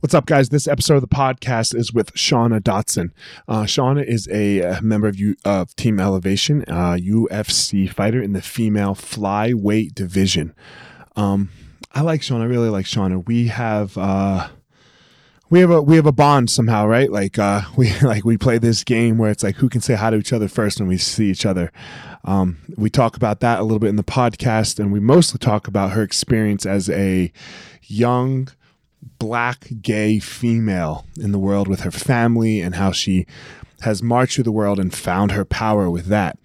What's up, guys? This episode of the podcast is with Shana Dobson. Uh, Shana is a, a member of, U, of Team Elevation, uh, UFC fighter in the female flyweight division. Um, I like Shana. I really like Shana. We have uh, we have a we have a bond somehow, right? Like uh, we like we play this game where it's like who can say hi to each other first when we see each other. Um, we talk about that a little bit in the podcast, and we mostly talk about her experience as a young black gay female in the world with her family and how she has marched through the world and found her power with that.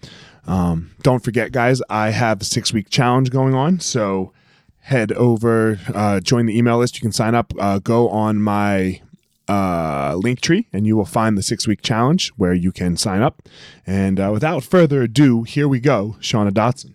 Um, don't forget, guys, I have a six week challenge going on. So head over, uh, join the email list. You can sign up, uh, go on my uh, link tree, and you will find the six week challenge where you can sign up. And uh, without further ado, here we go, Shana Dobson.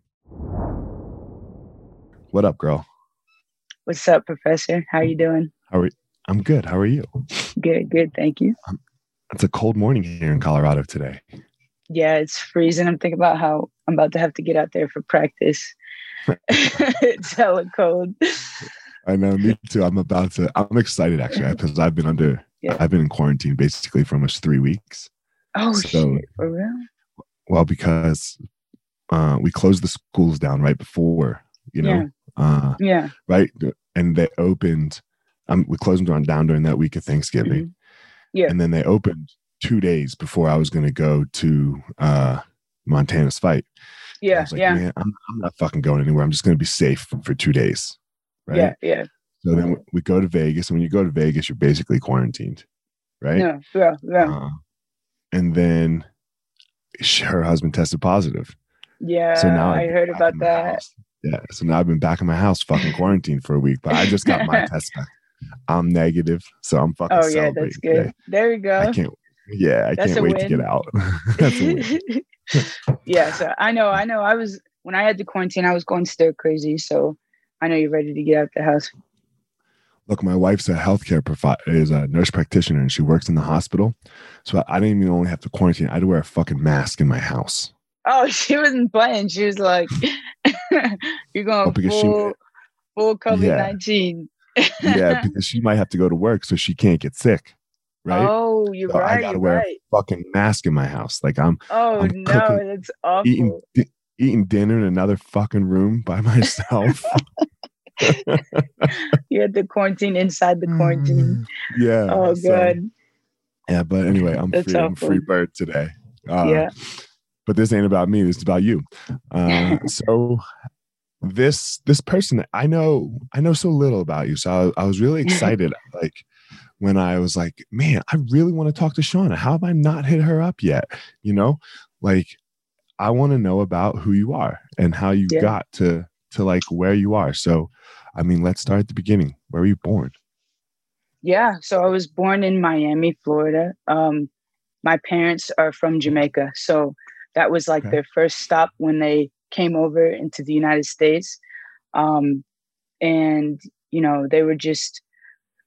what up girl what's up professor how are you doing how are you? i'm good how are you good good thank you um, it's a cold morning here in colorado today yeah, it's freezing. I'm thinking about how I'm about to have to get out there for practice. it's hella cold. I know, me too. I'm about to. I'm excited actually because I've been under. Yeah. I've been in quarantine basically for almost three weeks. Oh so, shit! For real? Well, because uh, we closed the schools down right before, you know. Yeah. Uh, yeah. Right, and they opened. Um, we closed them down during that week of Thanksgiving. Mm-hmm. Yeah. And then they opened two days before I was going to go to uh, Montana's fight. Yeah, like, yeah. Man, I'm, I'm, not fucking going anywhere. I'm just going to be safe for two days. Right. Yeah, yeah. So then we go to Vegas, and when you go to Vegas, you're basically quarantined, right? Yeah, yeah, yeah. Uh, and then her husband tested positive. Yeah, so now I heard about that. House. Yeah, so now I've been back in my house, fucking quarantined for a week. But I just got my test back. I'm negative, so I'm fucking. Oh yeah, that's good. Today. There you go. I can't yeah, I That's can't wait win. to get out. yeah, so I know, I know. I was when I had the quarantine, I was going stir crazy. So I know you're ready to get out the house. Look, my wife's a healthcare provider, is a nurse practitioner, and she works in the hospital. So I didn't even only have to quarantine; I had to wear a fucking mask in my house. Oh, she wasn't playing. She was like, "You're going oh, full, she, full COVID. Yeah. yeah, because she might have to go to work, so she can't get sick right? Oh, you're so right. I gotta wear right. a fucking mask in my house. Like I'm. Oh I'm no, cooking, that's awful. Eating, di- eating dinner in another fucking room by myself. you had the quarantine inside the quarantine. Mm, yeah. Oh, so, good. Yeah, but anyway, I'm that's free. Awful. I'm free bird today. Uh, yeah. But this ain't about me. This is about you. Uh, so this this person I know I know so little about you. So I, I was really excited. like when I was like, man, I really want to talk to Shana. How have I not hit her up yet? You know, like I want to know about who you are and how you yeah. got to to like where you are. So, I mean, let's start at the beginning. Where were you born? Yeah, so I was born in Miami, Florida. Um, my parents are from Jamaica, so that was like okay. their first stop when they came over into the United States. Um, and you know, they were just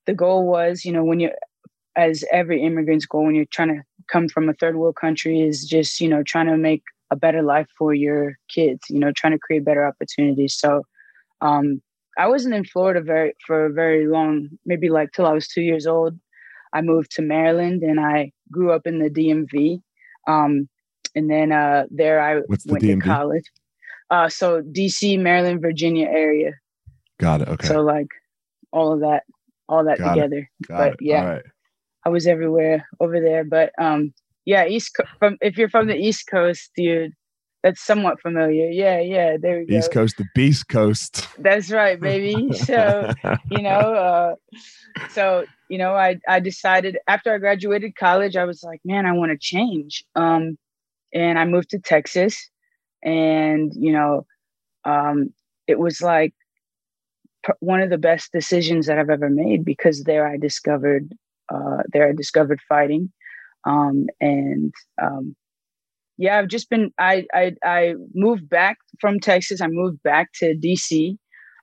the goal was, you know, when you, as every immigrant's goal, when you're trying to come from a third world country, is just, you know, trying to make a better life for your kids, you know, trying to create better opportunities. So, um, I wasn't in Florida very for a very long, maybe like till I was two years old. I moved to Maryland and I grew up in the DMV. Um, and then uh, there I What's went to college. Uh, so DC, Maryland, Virginia area. Got it. Okay. So like all of that, all that Got it. together. But it. yeah. Right. I was everywhere over there. But um, yeah, East Co- from if you're from the East Coast, dude, that's somewhat familiar. Yeah, yeah, there we go. East Coast, the Beast Coast. That's right, baby. So you know, uh, so you know, I I decided after I graduated college, I was like, man, I want to change. Um, and I moved to Texas, and you know, um, it was like p- one of the best decisions that I've ever made because there I discovered, uh, there I discovered fighting, um, and um, yeah, I've just been. I I I moved back from Texas. I moved back to DC.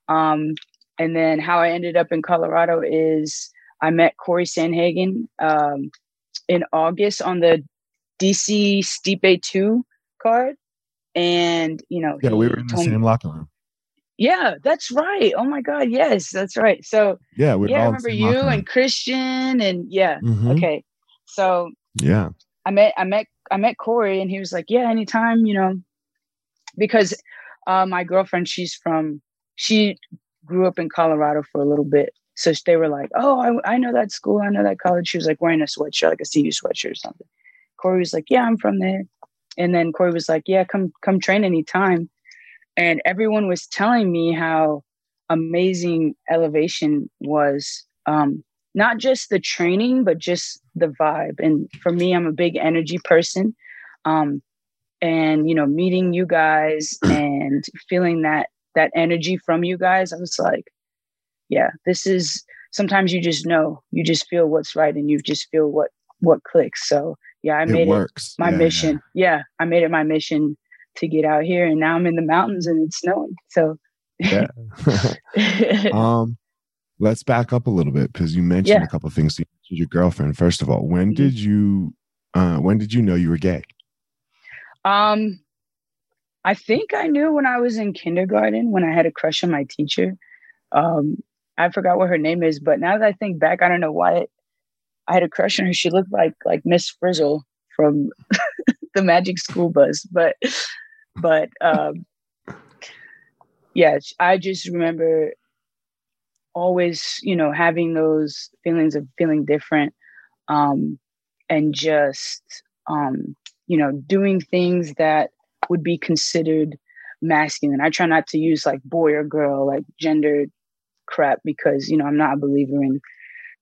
Um, and then how I ended up in Colorado is I met Cory Sandhagen um, in August on the DC Stipe 2 card. And, you know, yeah, we were in the told me- same locker room. Yeah, that's right. Oh my God. Yes, that's right. So, Yeah, we yeah, I remember you and Christian and yeah. Mhm. Okay. So Yeah. I met I met I met Cory and he was like, Yeah, anytime, you know, because uh, my girlfriend, she's from she grew up in Colorado for a little bit. So they were like, Oh, I, I know that school, I know that college. She was like wearing a sweatshirt, like a CU sweatshirt or something. Cory was like, Yeah, I'm from there. And then Cory was like, Yeah, come come train anytime. And everyone was telling me how amazing elevation was. Um, not just the training, but just the vibe. And for me, I'm a big energy person. Um, and you know, meeting you guys and feeling that that energy from you guys, I was like, yeah, this is sometimes you just know, you just feel what's right and you just feel what what clicks. So yeah, I it made it works. my Yeah, mission. Yeah. I made it my mission to get out here and now I'm in the mountains and it's snowing. So Yeah. um, let's back up a little bit because you mentioned Yeah. a couple of things. You mentioned your girlfriend. First of all, when Mhm. did you uh when did you know you were gay? Um, I think I knew when I was in kindergarten when I had a crush on my teacher. Um, I forgot what her name is, but now that I think back, I don't know why I had a crush on her. She looked like like Miss Frizzle from the Magic School Bus, but but um, yeah, I just remember always, you know, having those feelings of feeling different, um, and just um, you know, doing things that would be considered masculine. I try not to use like boy or girl, like gender crap, because, you know, I'm not a believer in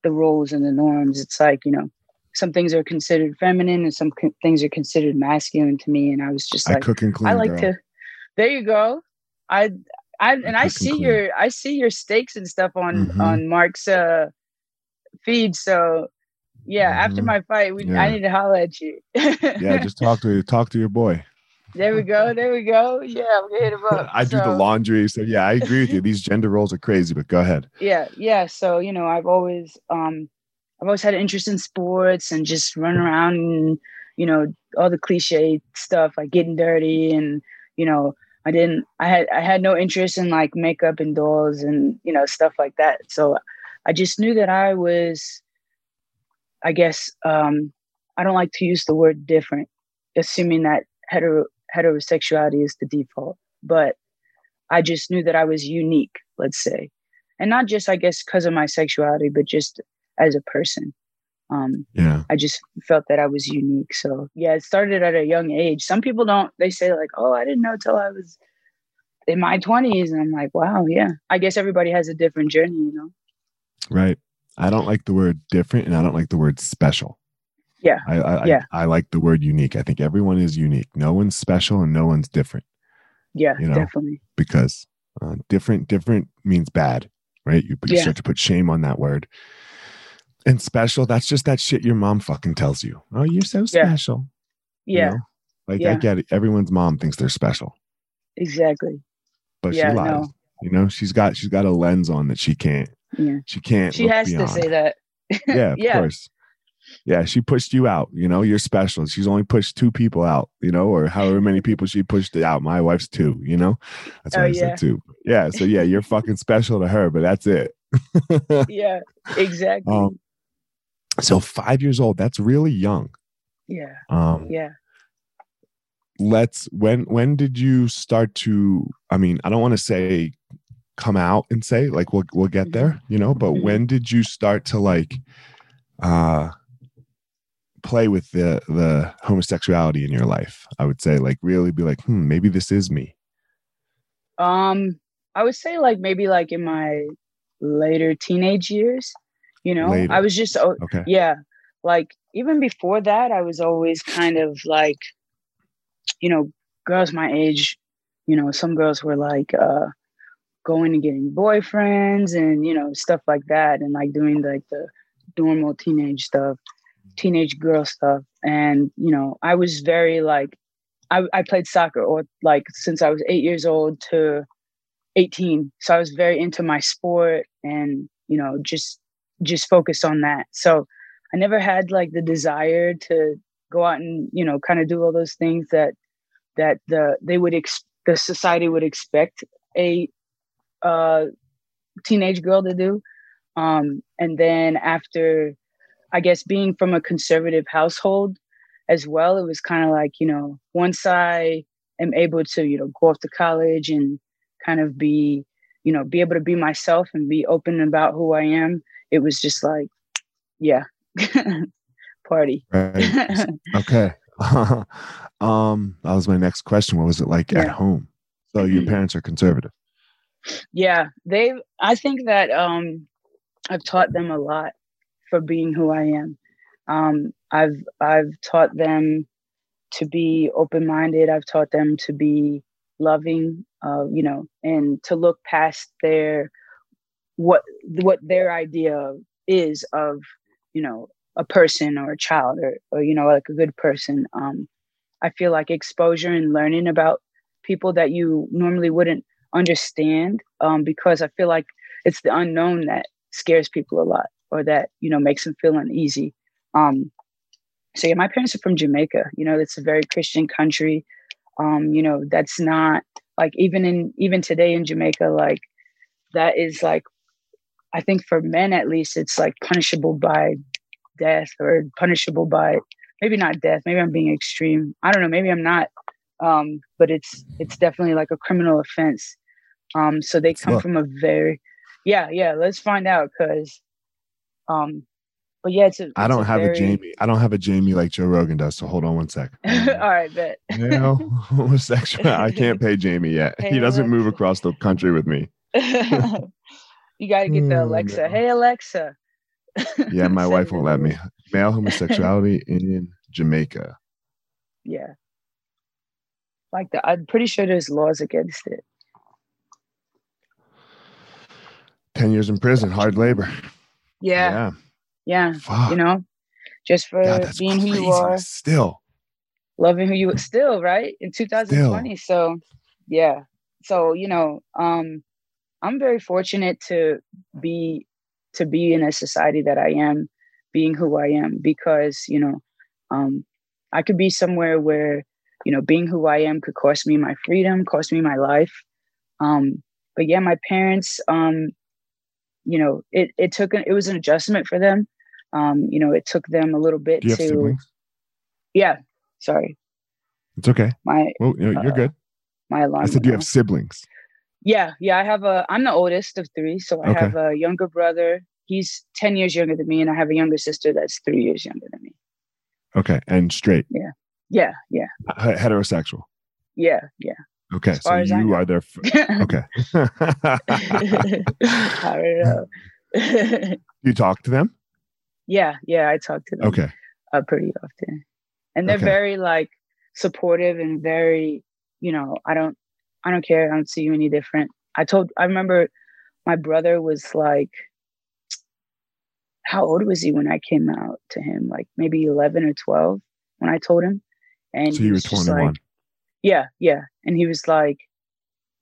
the roles and the norms. It's like, you know, some things are considered feminine and some co- things are considered masculine to me. And I was just I like, cook and clean. I like girl. to, there you go. I, I, and I and see clean. your, I see your steaks and stuff on, Mhm. on Mark's, uh, feed. So yeah, after Mhm. my fight, we, Yeah. I need to holler at you. yeah, just talk to you talk to your boy. There we go. There we go. Yeah, I'm gonna hit him up. I do the laundry. So yeah, I agree with you. These gender roles are crazy, but go ahead. Yeah, yeah. So you know, I've always, um, I've always had an interest in sports and just run around and you know all the cliche stuff like getting dirty and you know I didn't, I had, I had no interest in like makeup and dolls and you know stuff like that. So I just knew that I was, I guess, um, I don't like to use the word different, assuming that hetero heterosexuality is the default, but I just knew that I was unique, let's say. And not just, I guess, because of my sexuality, but just as a person. Um, Yeah. I just felt that I was unique. So, yeah, it started at a young age. Some people don't, they say, like, oh, I didn't know till I was in my 20s. And I'm like, wow, yeah. I guess everybody has a different journey, you know? Right. I don't like the word different and I don't like the word special. Yeah. I I, Yeah. I, I like the word unique. I think everyone is unique. No one's special and no one's different Yeah, You know? definitely. because uh, different different means bad, right? You, you Yeah. start to put shame on that word. And special, that's just that shit your mom fucking tells you. Oh, you're so Yeah. special. you Yeah, know? Like I get it. Everyone's mom thinks they're special, exactly. but Yeah, she lies. no. You know, she's got she's got a lens on that she can't Yeah. she can't She has beyond. to say that. yeah, of Yeah. course. Yeah, she pushed you out. You know, you're special. She's only pushed two people out. You know, or however many people she pushed out. My wife's two. You know, that's what oh, I yeah. said two. Yeah, so yeah, you're fucking special to her, but that's it. yeah, exactly. Um, so five years old. That's really young. Yeah. Um, yeah. Let's. When when did you start to? I mean, I don't want to say come out and say like we'll we'll get there, mm-hmm. you know. But mm-hmm. when did you start to like? uh play with the the homosexuality in your life i would say like really be like hmm maybe this is me. Um i would say like maybe like in my later teenage years you know? Later. i was just oh, okay. yeah like even before that i was always kind of like you know girls my age you know some girls were like uh going and getting boyfriends and you know stuff like that and like doing like the normal teenage stuff teenage girl stuff. And, you know, I was very like, I, I played soccer or like since I was eight years old to 18. So I was very into my sport and, you know, just, just focused on that. So I never had like the desire to go out and, you know, kind of do all those things that, that the, they would, ex- the society would expect a, uh, teenage girl to do. Um, and then after I guess being from a conservative household as well, it was kind of like, you know, once I am able to, you know, go off to college and kind of be, you know, be able to be myself and be open about who I am, it was just like, yeah, party. Right. okay. um, that was my next question. What was it like yeah. at home? So your mm-hmm. parents are conservative. Yeah, they. I think that um, I've taught them a lot for being who I am. Um, I've I've taught them to be open minded. I've taught them to be loving, uh, you know, and to look past their what what their idea is of you know a person or a child or or you know like a good person. Um, I feel like exposure and learning about people that you normally wouldn't understand um, because I feel like it's the unknown that scares people a lot or that you know makes them feel uneasy. Um so yeah my parents are from jamaica you know it's a very christian country. Um you know that's not like even in even today in jamaica like that is like i think for men at least it's like punishable by death or punishable by maybe not death maybe i'm being extreme. I don't know maybe i'm not um but it's it's definitely like a criminal offense. Um so they come from a very yeah yeah let's find out because um, but yeah, it's a, it's I don't a have very... a Jamie. I don't have a Jamie like Joe Rogan does. So hold on one sec. All right, bet. you know, homosexual. I can't pay Jamie yet. Hey, he doesn't Alexa. move across the country with me. you got to get the Alexa. Oh, hey, Alexa. yeah, my wife won't let me. Male homosexuality in Jamaica. Yeah. Like that. I'm pretty sure there's laws against it. 10 years in prison, hard labor. Yeah. Yeah. yeah. You know, just for God, being who you are. Still. Loving who you are still, right? In 2020. Still. So yeah. So, you know, um, I'm very fortunate to be to be in a society that I am, being who I am, because, you know, um, I could be somewhere where, you know, being who I am could cost me my freedom, cost me my life. Um, but yeah, my parents, um, you know, it it took an, it was an adjustment for them. Um, you know, it took them a little bit to. Yeah, sorry. It's okay. My well, you're, uh, good. My alarm. I said, do you have siblings? Yeah, yeah. I have a. I'm the oldest of three, so I okay. have a younger brother. He's ten years younger than me, and I have a younger sister that's three years younger than me. Okay, and straight. Yeah, yeah, yeah. H- heterosexual. Yeah, yeah. Okay, so you are there. okay. I don't know. you talk to them? Yeah, yeah, I talk to them. Okay. Uh, pretty often, and they're okay. very like supportive and very, you know, I don't, I don't care. I don't see you any different. I told, I remember, my brother was like, how old was he when I came out to him? Like maybe eleven or twelve when I told him, and so he was twenty one. Like, yeah, yeah. And he was like,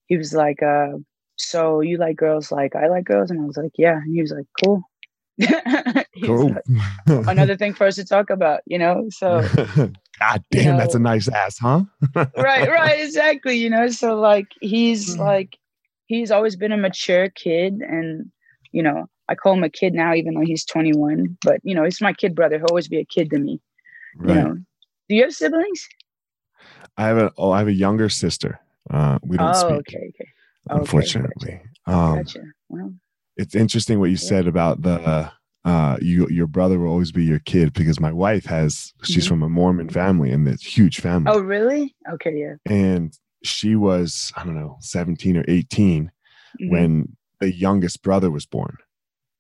he was like, uh, so you like girls like I like girls? And I was like, yeah. And he was like, cool. cool. like, another thing for us to talk about, you know. So God damn, you know, that's a nice ass, huh? right, right, exactly. You know, so like he's mm. like he's always been a mature kid and you know, I call him a kid now even though he's 21, but you know, he's my kid brother. He'll always be a kid to me. Right. You know. Do you have siblings? I have a oh, I have a younger sister. Uh we don't oh, speak. okay, okay. Unfortunately. Okay, gotcha. Um gotcha. Well, it's interesting what you yeah. said about the uh, you your brother will always be your kid because my wife has she's mm-hmm. from a Mormon family and it's huge family. Oh, really? Okay, yeah. And she was I don't know 17 or 18 mm-hmm. when the youngest brother was born.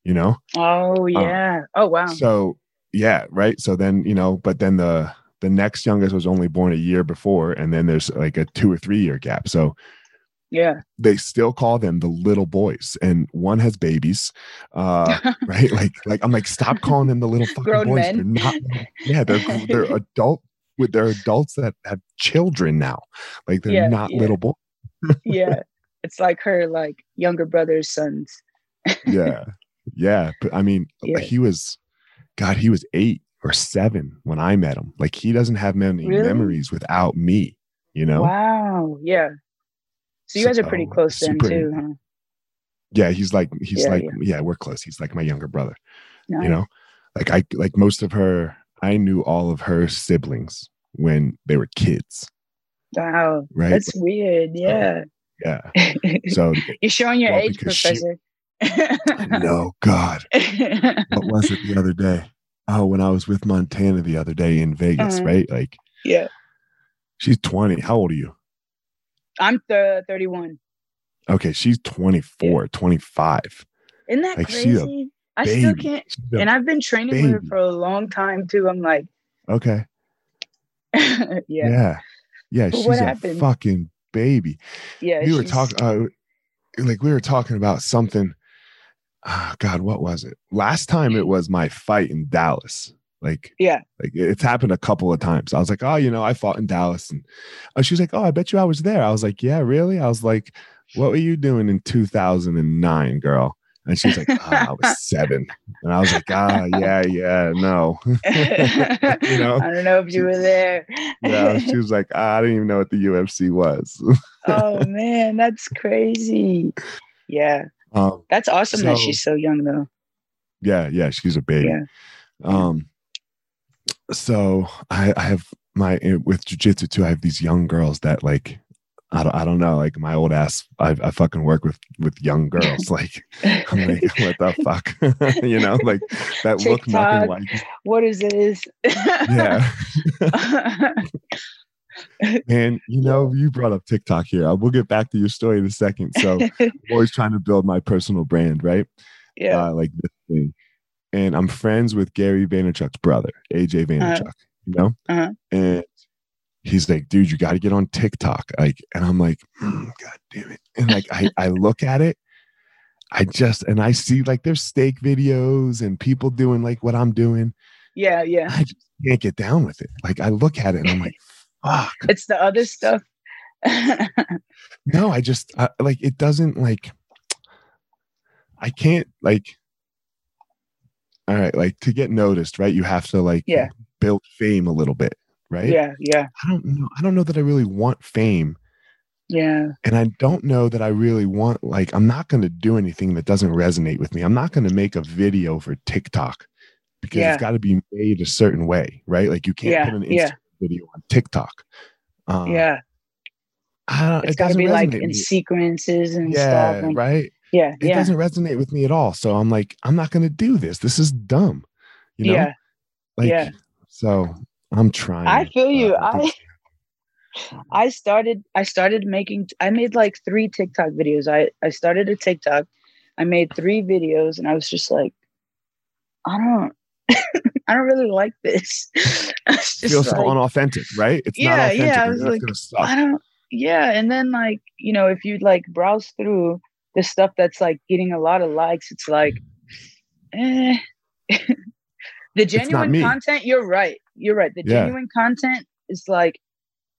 You know? Oh um, yeah. Um, oh wow. So yeah, right. So then you know, but then the the next youngest was only born a year before, and then there's like a two or three year gap. So yeah they still call them the little boys and one has babies uh right like like i'm like stop calling them the little fucking Grown boys men. they're not yeah they're they're adult with they're adults that have children now like they're yeah, not yeah. little boys yeah it's like her like younger brother's sons yeah yeah but i mean yeah. he was god he was eight or seven when i met him like he doesn't have many really? memories without me you know wow yeah so you guys are pretty close then too, huh? Yeah, he's like he's yeah, like yeah. yeah. we're close. He's like my younger brother. Nice. You know, like I like most of her. I knew all of her siblings when they were kids. Wow, right? That's weird. Yeah. yeah. So you're showing your well, age, Professor. She, no, God. what was it the other day? Oh, when I was with Montana the other day in Vegas, uh-huh. right? Like, yeah. She's 20. How old are you? I'm th- 31. Okay, she's 24, yeah. 25. Isn't that like, crazy? I still can't. And I've been training baby. with her for a long time too. I'm like, okay. yeah. Yeah. Yeah. But she's a fucking baby. Yeah. We were talking, uh, like, we were talking about something. Oh, God, what was it? Last time it was my fight in Dallas. Like, yeah, like it's happened a couple of times. I was like, oh, you know, I fought in Dallas, and oh, she was like, oh, I bet you I was there. I was like, yeah, really? I was like, what were you doing in 2009, girl? And she's like, oh, I was seven. And I was like, ah, yeah, yeah, no. you know? I don't know if you were there. yeah. She was like, ah, I didn't even know what the UFC was. oh, man, that's crazy. Yeah. Um, that's awesome so, that she's so young, though. Yeah. Yeah. She's a baby. Yeah. Um, so I, I have my eh, with jujitsu too. I have these young girls that like I don't, I don't know, like my old ass, I, I fucking work with, with young girls. Like, I'm like, what the fuck? you know, like that TikTok, look nothing like. What is this? yeah. And you know, you brought up TikTok here. We'll get back to your story in a second. So, I'm always trying to build my personal brand, right? Yeah. Uh, like this thing and I'm friends with Gary Vaynerchuk's brother, AJ uh-huh. Vaynerchuk, uh, you know? Uh-huh. And he's like, dude, you got to get on TikTok. Like, and I'm like, mm, God damn it. And like, I, I look at it, I just, and I see like there's steak videos and people doing like what I'm doing. Yeah. Yeah. I just can't get down with it. Like, I look at it and I'm like, fuck. It's the other stuff. no, I just, I, like, it doesn't like, I can't like, all right like to get noticed right you have to like yeah build fame a little bit right yeah yeah i don't know i don't know that i really want fame yeah and i don't know that i really want like i'm not going to do anything that doesn't resonate with me i'm not going to make a video for tiktok because yeah. it's got to be made a certain way right like you can't yeah. put an Instagram yeah. Video on tiktok. Um, yeah. It's it got to be like in sequences and yeah, stuff and, right? Yeah it yeah. doesn't resonate with me at all. So i'm like i'm not going to do this. This is dumb you know? Yeah. Like yeah. so i'm trying. I feel you. Uh, i i started i started making i made like three tiktok videos. I i started a tiktok. I made three videos and i was just like i don't I don't really like this. it feels like, so unauthentic, right? It's yeah, not authentic. Yeah, I was like, I don't. Yeah, and then like you know, if you like browse through the stuff that's like getting a lot of likes, it's like, eh. the genuine content, you're right. You're right. The yeah. genuine content is like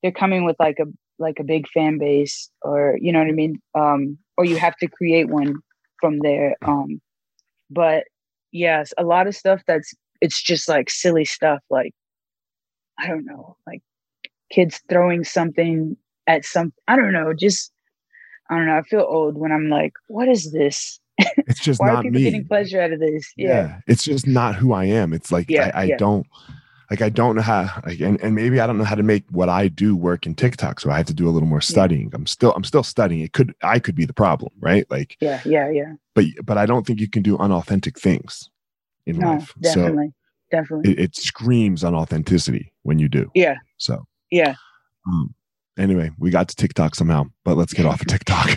they're coming with like a like a big fan base, or you know what I mean. Um, or you have to create one from there. Um, but yes, a lot of stuff that's it's just like silly stuff like I don't know, like kids throwing something at some I don't know, just I don't know. I feel old when I'm like, what is this? It's just Why not are people me. getting pleasure out of this? Yeah. It's just not who I am. It's like Yeah, I, I yeah. don't like I don't know how like and, and maybe I don't know how to make what I do work in TikTok. So I have to do a little more studying. I'm still I'm still studying. It could I could be the problem, right? Like Yeah, yeah, yeah. but but I don't think you can do unauthentic things in No, life. So definitely. definitely. it, it screams unauthenticity when you do. yeah, So yeah. um, anyway, we got to TikTok somehow, but let's get off of TikTok.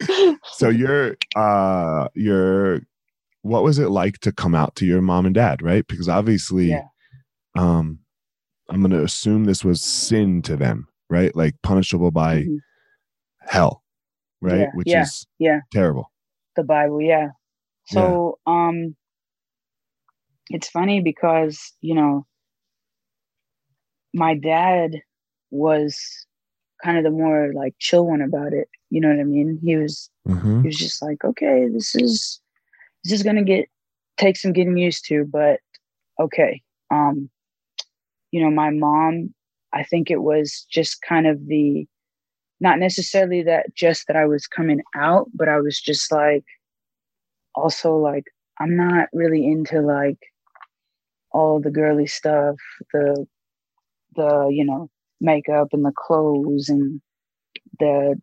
so you're uh you're what was it like to come out to your mom and dad, right? Because obviously Yeah. um I'm gonna assume this was sin to them, right? Like punishable by Mhm. hell, right? Yeah, Which yeah, is yeah. terrible. the Bible, yeah. So um it's funny because, you know, my dad was kind of the more like chill one about it. You know what I mean? He was Mhm. he was just like, okay, this is this is gonna get take some getting used to, but okay. Um, you know, my mom, I think it was just kind of the not necessarily that just that I was coming out, but I was just like also like I'm not really into like all the girly stuff, the the, you know, makeup and the clothes and the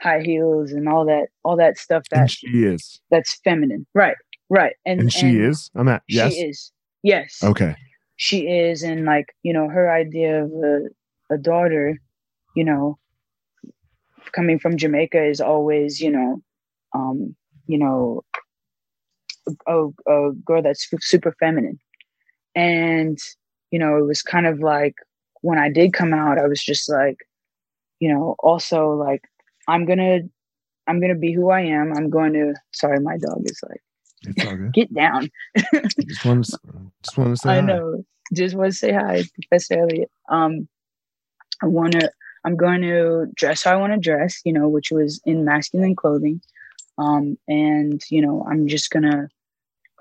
high heels and all that all that stuff that And she is. that's feminine. Right. Right. And And she is. I'm at yes. She is. Yes. Okay. She is and like, you know, her idea of a, a daughter, you know, coming from Jamaica is always, you know, um, you know, a, a girl that's super feminine. And, you know, it was kind of like when I did come out, I was just like, you know, also like I'm gonna I'm gonna be who I am. I'm going to sorry, my dog is like, It's all good. get down. just want to just want to say I hi. know. Just want to say hi, Professor Elliot. Um, I want to. I'm going to dress how I want to dress. You know, which was in masculine clothing. Um, and you know, I'm just gonna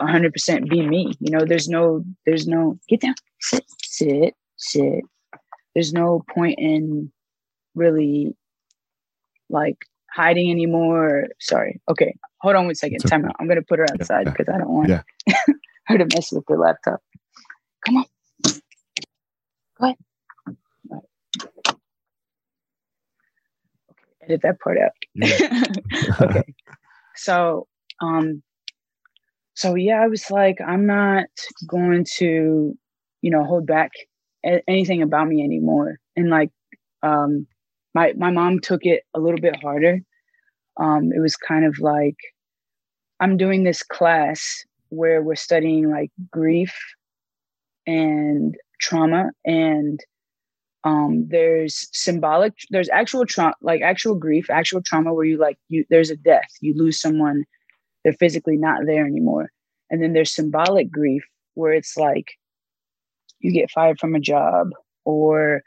100% be me. You know, there's no, there's no get down, sit, sit, sit. There's no point in really like hiding anymore. Sorry. Okay, hold on one second. It's okay. Time out. I'm gonna put her outside yeah. because I don't want Yeah. her to mess with the laptop. Come on. Go ahead. All right. Okay, edit that part out. Yeah. okay. So, um, so yeah, I was like, I'm not going to, you know, hold back anything about me anymore. And like, um, my my mom took it a little bit harder. Um, it was kind of like, I'm doing this class where we're studying like grief and trauma and um there's symbolic there's actual trauma like actual grief actual trauma where you like you there's a death you lose someone they're physically not there anymore. And then there's symbolic grief where it's like you get fired from a job or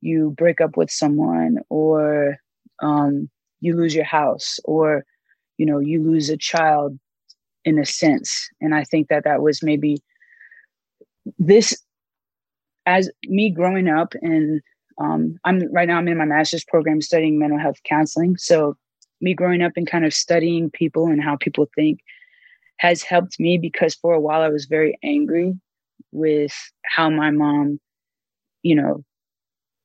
you break up with someone or um you lose your house or you know you lose a child in a sense. And i think that that was maybe this as me growing up and um, i'm right now i'm in my master's program studying mental health counseling. So me growing up and kind of studying people and how people think has helped me because for a while i was very angry with how my mom you know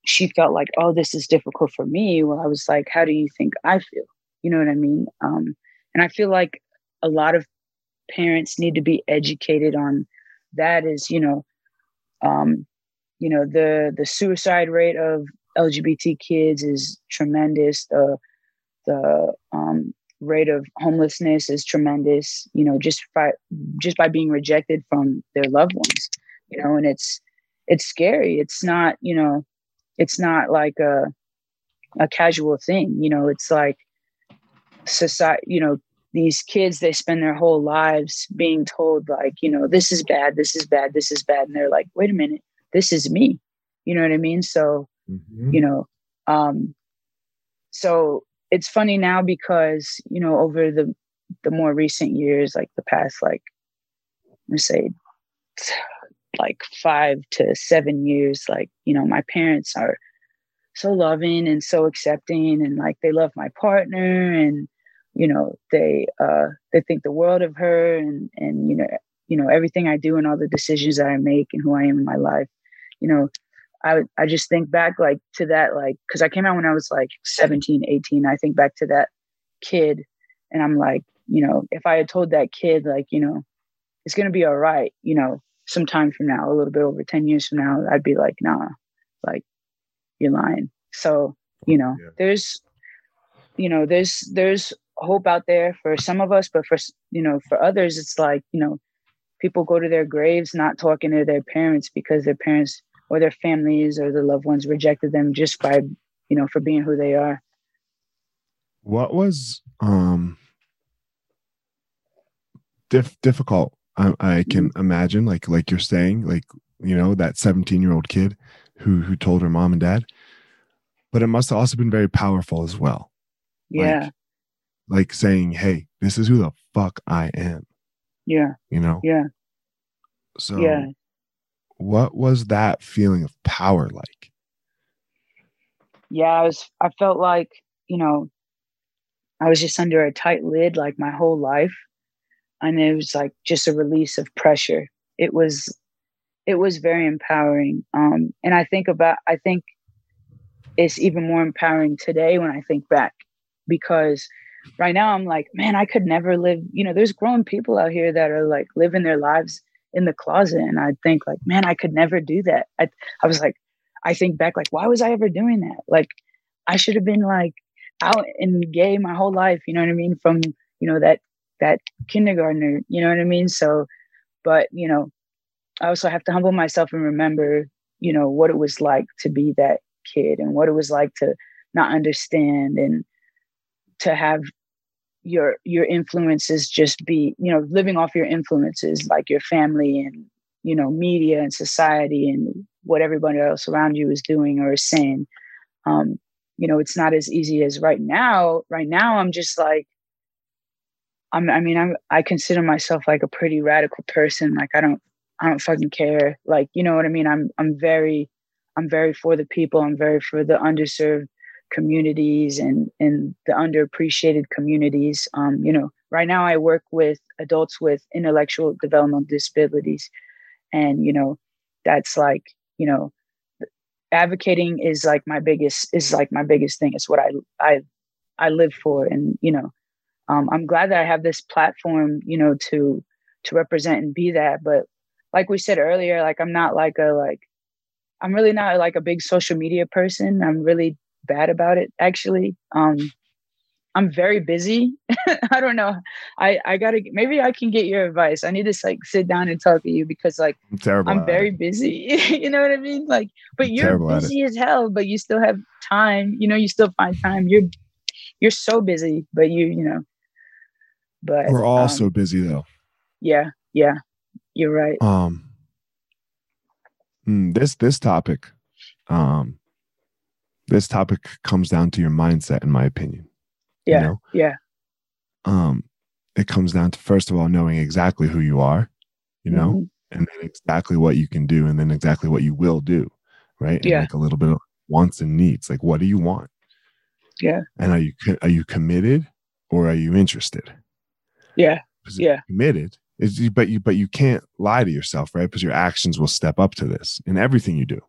she felt like oh this is difficult for me. Well i was like how do you think i feel? You know what i mean? Um, and i feel like a lot of parents need to be educated on that is you know um you know the the suicide rate of lgbt kids is tremendous. The the um rate of homelessness is tremendous you know just by just by being rejected from their loved ones you know and it's it's scary it's not you know it's not like a a casual thing you know it's like society you know these kids they spend their whole lives being told like you know this is bad this is bad this is bad and they're like wait a minute this is me you know what i mean so Mhm. you know um so it's funny now because you know over the the more recent years like the past like gonna say like five to seven years like you know my parents are so loving and so accepting and like they love my partner and you know they uh they think the world of her and and you know you know everything i do and all the decisions that i make and who i am in my life you know i i just think back like to that like because i came out when i was like 17 18 i think back to that kid and i'm like you know if i had told that kid like you know it's gonna be all right you know some time from now a little bit over 10 years from now i'd be like nah like you're lying so you know yeah. there's you know there's there's hope out there for some of us but for you know for others it's like you know people go to their graves not talking to their parents because their parents or their families or their loved ones rejected them just by you know for being who they are. What was um diff- difficult? I, I can mm-hmm. imagine like like you're saying like you know that 17 year old kid who who told her mom and dad. But it must have also been very powerful as well. Yeah. like, like saying hey this is who the fuck i am. Yeah. You know? Yeah. So yeah what was that feeling of power like? Yeah i was i felt like you know i was just under a tight lid like my whole life. And it was like just a release of pressure. It was it was very empowering. Um and i think about i think it's even more empowering today when i think back. Because right now i'm like man i could never live you know there's grown people out here that are like living their lives in the closet and I'd think like man i could never do that i, I was like i think back like why was i ever doing that like i should have been like out and gay my whole life you know what i mean from you know that that kindergartner, you know what I mean? So, but, you know, I also have to humble myself and remember, you know, what it was like to be that kid and what it was like to not understand and to have your your influences just be you know living off your influences like your family and you know media and society and what everybody else around you is doing or is saying um you know it's not as easy as right now right now i'm just like I'm, I mean, I'm, I consider myself like a pretty radical person. Like I don't, I don't fucking care. Like, you know what I mean? I'm, I'm very, I'm very for the people. I'm very for the underserved communities and, and the underappreciated communities. Um, you know, right now I work with adults with intellectual developmental disabilities. And, you know, that's like, you know, advocating is like my biggest, is like my biggest thing. It's what I, I, I live for. And, you know, um, I'm glad that I have this platform, you know, to to represent and be that. But like we said earlier, like I'm not like a like I'm really not like a big social media person. I'm really bad about it actually. Um, I'm very busy. I don't know. I I gotta maybe I can get your advice. I need to like sit down and talk to you because like I'm terrible. I'm very it. busy. you know what I mean? Like, but I'm you're busy as hell. But you still have time. You know, you still find time. You're you're so busy, but you you know but we're all um, so busy though. Yeah, yeah, you're right. Um, hmm, this this topic, um, this topic comes down to your mindset, in my opinion. Yeah, you know? yeah. Um, it comes down to first of all knowing exactly who you are, you know, mm-hmm. and then exactly what you can do, and then exactly what you will do, right? And yeah. Like a little bit of wants and needs. Like, what do you want? Yeah. And are you are you committed or are you interested? Yeah. Yeah. Committed. Is, but you but you can't lie to yourself, right? Because your actions will step up to this in everything you do.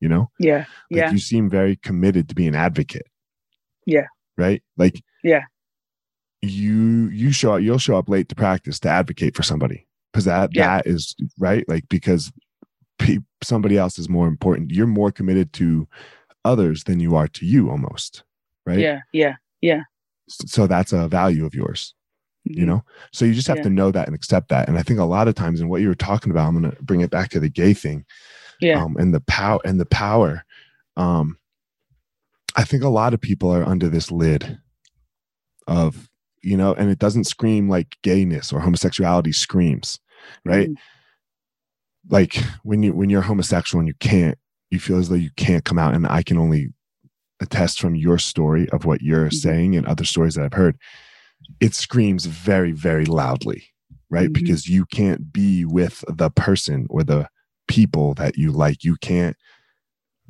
You know? Yeah. Like yeah. You seem very committed to be an advocate. Yeah. Right? Like Yeah. You you show up, you'll show up late to practice to advocate for somebody. Because that yeah. that is right, like because pe- somebody else is more important. You're more committed to others than you are to you almost. Right? Yeah. Yeah. Yeah. So that's a value of yours you mm-hmm. know so you just have yeah. to know that and accept that and i think a lot of times in what you were talking about i'm going to bring it back to the gay thing yeah um, and the power and the power um i think a lot of people are under this lid of you know and it doesn't scream like gayness or homosexuality screams right mm like when you when you're homosexual and you can't you feel as though you can't come out and i can only attest from your story of what you're mm saying and other stories that i've heard it screams very very loudly right? Mhm. Because you can't be with the person or the people that you like. You can't,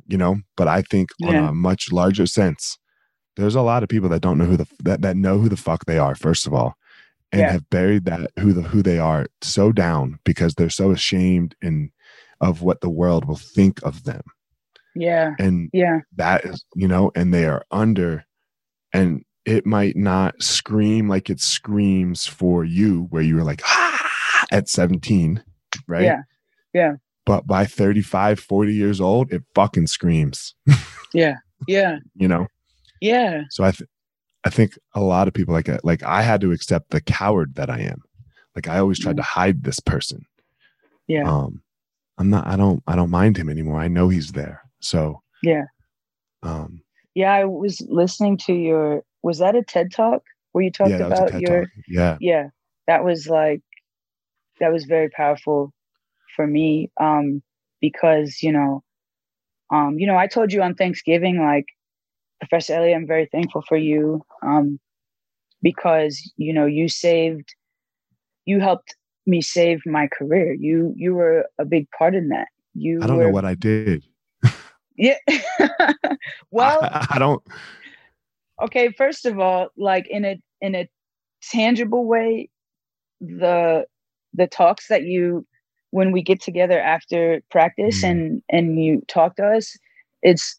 you know. But I think on a much larger sense, there's a lot of people that don't know who the that that know who the fuck they are. First of all, and Yeah. have buried that who the who they are so down because they're so ashamed and of what the world will think of them Yeah. and Yeah. that is you know and they are under and it might not scream like it screams for you where you were like ah, at 17 right Yeah. Yeah. But by 35 40 years old it fucking screams Yeah. Yeah. you know Yeah. so i th- i think a lot of people like like i had to accept the coward that i am like i always tried to hide this person Yeah. um i'm not i don't i don't mind him anymore i know he's there so Yeah. um Yeah. I was listening to your, was that a TED talk where you talked yeah that was a about your, talk. yeah yeah, that was like, that was very powerful for me. Um, because, you know, um, you know, I told you on Thanksgiving, like, Professor Elliot, I'm very thankful for you. Um, because, you know, you saved, you helped me save my career. You, you were a big part in that. You i don't were, know what i did Yeah. well, I, I don't okay first of all like in a in a tangible way the the talks that you when we get together after practice Mhm. and and you talk to us it's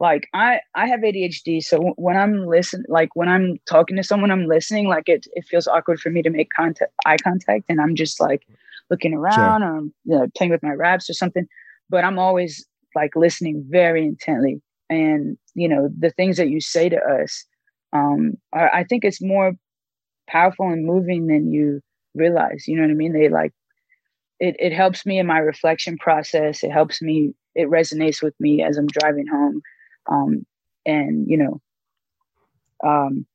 like i i have adhd so when i'm listening like when i'm talking to someone i'm listening like it it feels awkward for me to make contact eye contact and i'm just like looking around or you know playing with my wraps or something but i'm always like listening very intently. And you know the things that you say to us um are, i think it's more powerful and moving than you realize you know what i mean? They like it, it helps me in my reflection process. It helps me it resonates with me as i'm driving home. Um and you know um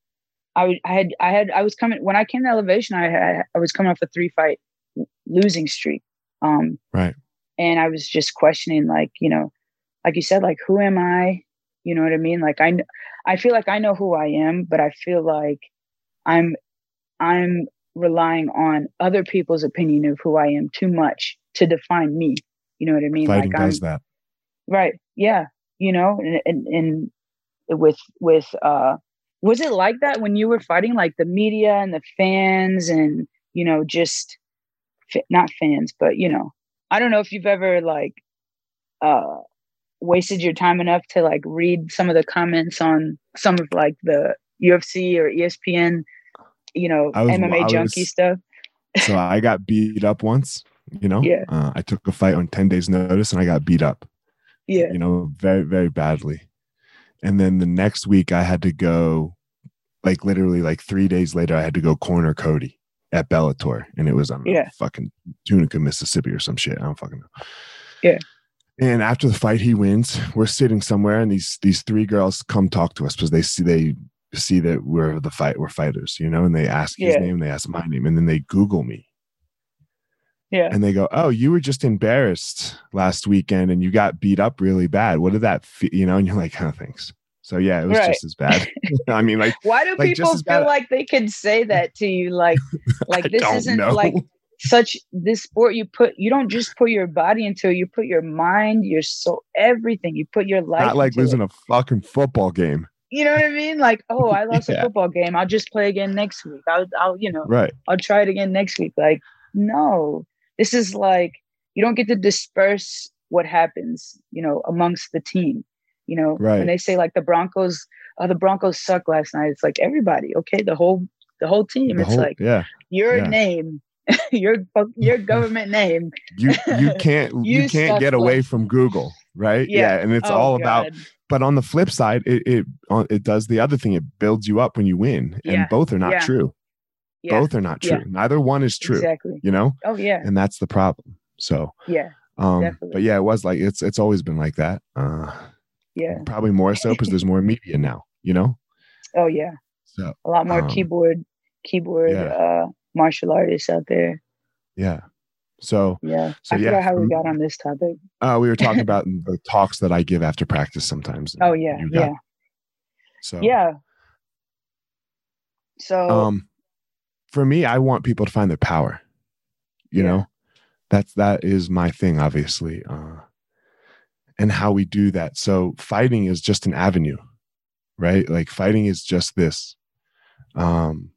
I, I had i had i was coming when i came to elevation i had i was coming off a three fight losing streak. Um Right. and i was just questioning like you know like you said like who am i? You know what i mean? Like i i feel like i know who i am but i feel like i'm i'm relying on other people's opinion of who i am too much to define me. You know what i mean? Fighting like i'm does that. Right. Yeah. You know and, and and with with uh was it like that when you were fighting like the media and the fans and you know just not fans but you know i don't know if you've ever like uh wasted your time enough to like read some of the comments on some of like the ufc or espn you know was- mma I junkie stuff so i got beat up once you know Yeah. uh, i took a fight on 10 days notice and i got beat up yeah you know very very badly and then the next week i had to go like literally like three days later i had to go corner cody at bellator and it was on Yeah. fucking tunica mississippi or some shit i don't fucking know Yeah. and after the fight he wins we're sitting somewhere and these these three girls come talk to us because they see they see that we're the fight we're fighters you know and they ask his name they ask my name and then they google me yeah and they go, "Oh, you were just embarrassed last weekend, and you got beat up really bad. What did that, fe-? you know?" And you're like, "Oh, thanks." So yeah, it was Right. just as bad. I mean, like, why do like, people feel like they could say that to you like like this isn't know. like such this sport you put you don't just put your body into it, you put your mind your soul everything you put your life not like losing it. a fucking football game, you know what i mean like oh i lost a football game i'll just play again next week i'll, I'll you know right? i'll try it again next week like no this is like you don't get to disperse what happens you know amongst the team you know Right. when they say like the broncos oh the broncos suck last night it's like everybody okay the whole the whole team The it's whole- like yeah, your Yeah. name, your your government name. you you can't you, You can't get away from Google, right? Yeah. and it's Oh, all about. But on the flip side, it it uh, it does the other thing. It builds you up when you win, Yeah. and both are not Yeah. true. Yeah, Both are not true. Neither one is true. exactly. You know, Oh yeah, and that's the problem. So, yeah, um, Definitely. but yeah, it was like it's it's always been like that. Uh, yeah. probably more so because there's more media now. You know, Oh yeah, so a lot more Um, keyboard keyboard uh martial artists out there. yeah. So Yeah, So, I yeah, how we got on this topic. uh, we were talking about the talks that I give after practice sometimes. Oh yeah, got- yeah, So yeah. So um, for me, I want people to find their power. you yeah. know that's that is my thing obviously uh and how we do that so fighting is just an avenue right like fighting is just this um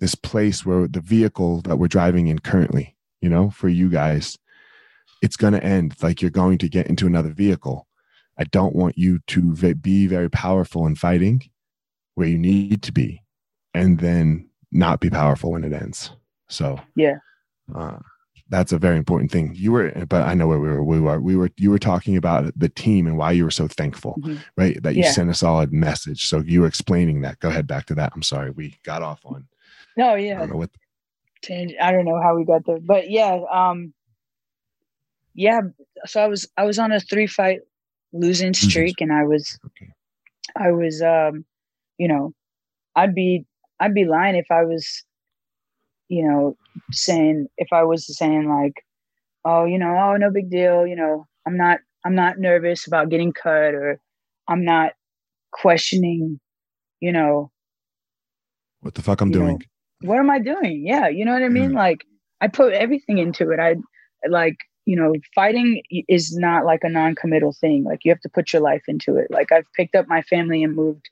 this place where the vehicle that we're driving in currently you know for you guys it's going to end. Like you're going to get into another vehicle. I don't want you to be very powerful in fighting where you need to be and then not be powerful when it ends. So yeah. uh, that's a very important thing. You were but i know where we were we were we were you were talking about the team and why you were so thankful mm-hmm. right? That you yeah. sent a solid message. So you were explaining that. Go ahead back to that. I'm sorry we got off on no yeah i don't know, what I don't know how we got there but yeah um yeah so i was i was on a three fight losing streak and i was okay. i was um you know i'd be i'd be lying if i was you know saying if i was saying like oh you know oh no big deal you know i'm not i'm not nervous about getting cut or i'm not questioning you know what the fuck i'm doing know, what am i doing yeah you know what i mean mm. like i put everything into it i like you know, fighting is not like a non-committal thing. Like you have to put your life into it. Like I've picked up my family and moved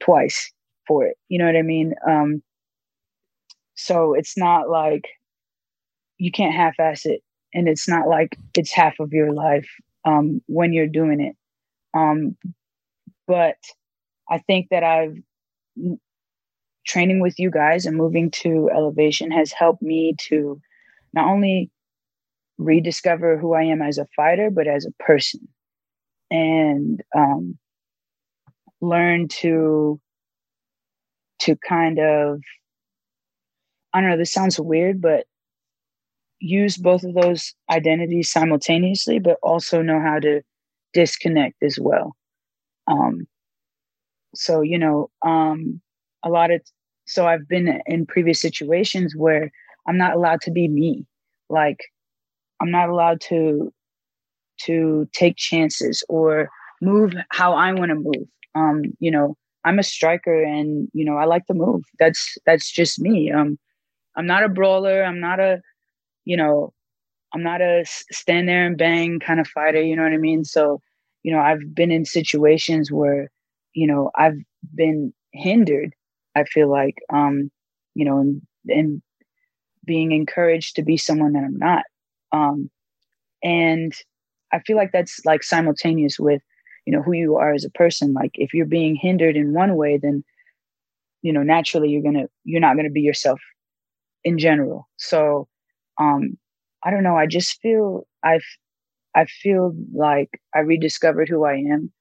twice for it. You know what I mean? Um, so it's not like you can't half-ass it, and it's not like it's half of your life um, when you're doing it. Um, but I think that I've training with you guys and moving to elevation has helped me to not only rediscover who I am as a fighter, but as a person, and um, learn to to kind of I don't know. This sounds weird, but use both of those identities simultaneously, but also know how to disconnect as well. Um, so you know, um, a lot of so I've been in previous situations where I'm not allowed to be me. Like I'm not allowed to to take chances or move how I want to move. Um, you know, I'm a striker and you know, I like to move. That's that's just me. Um I'm not a brawler, I'm not a you know, I'm not a stand there and bang kind of fighter, you know what I mean? So, you know, I've been in situations where, you know, I've been hindered, I feel like, um, you know, and and being encouraged to be someone that I'm not. Um, and I feel like that's like simultaneous with, you know, who you are as a person. Like if you're being hindered in one way, then, you know, naturally you're gonna you're not gonna be yourself in general. So um I don't know, I just feel I've I feel like I rediscovered who I am.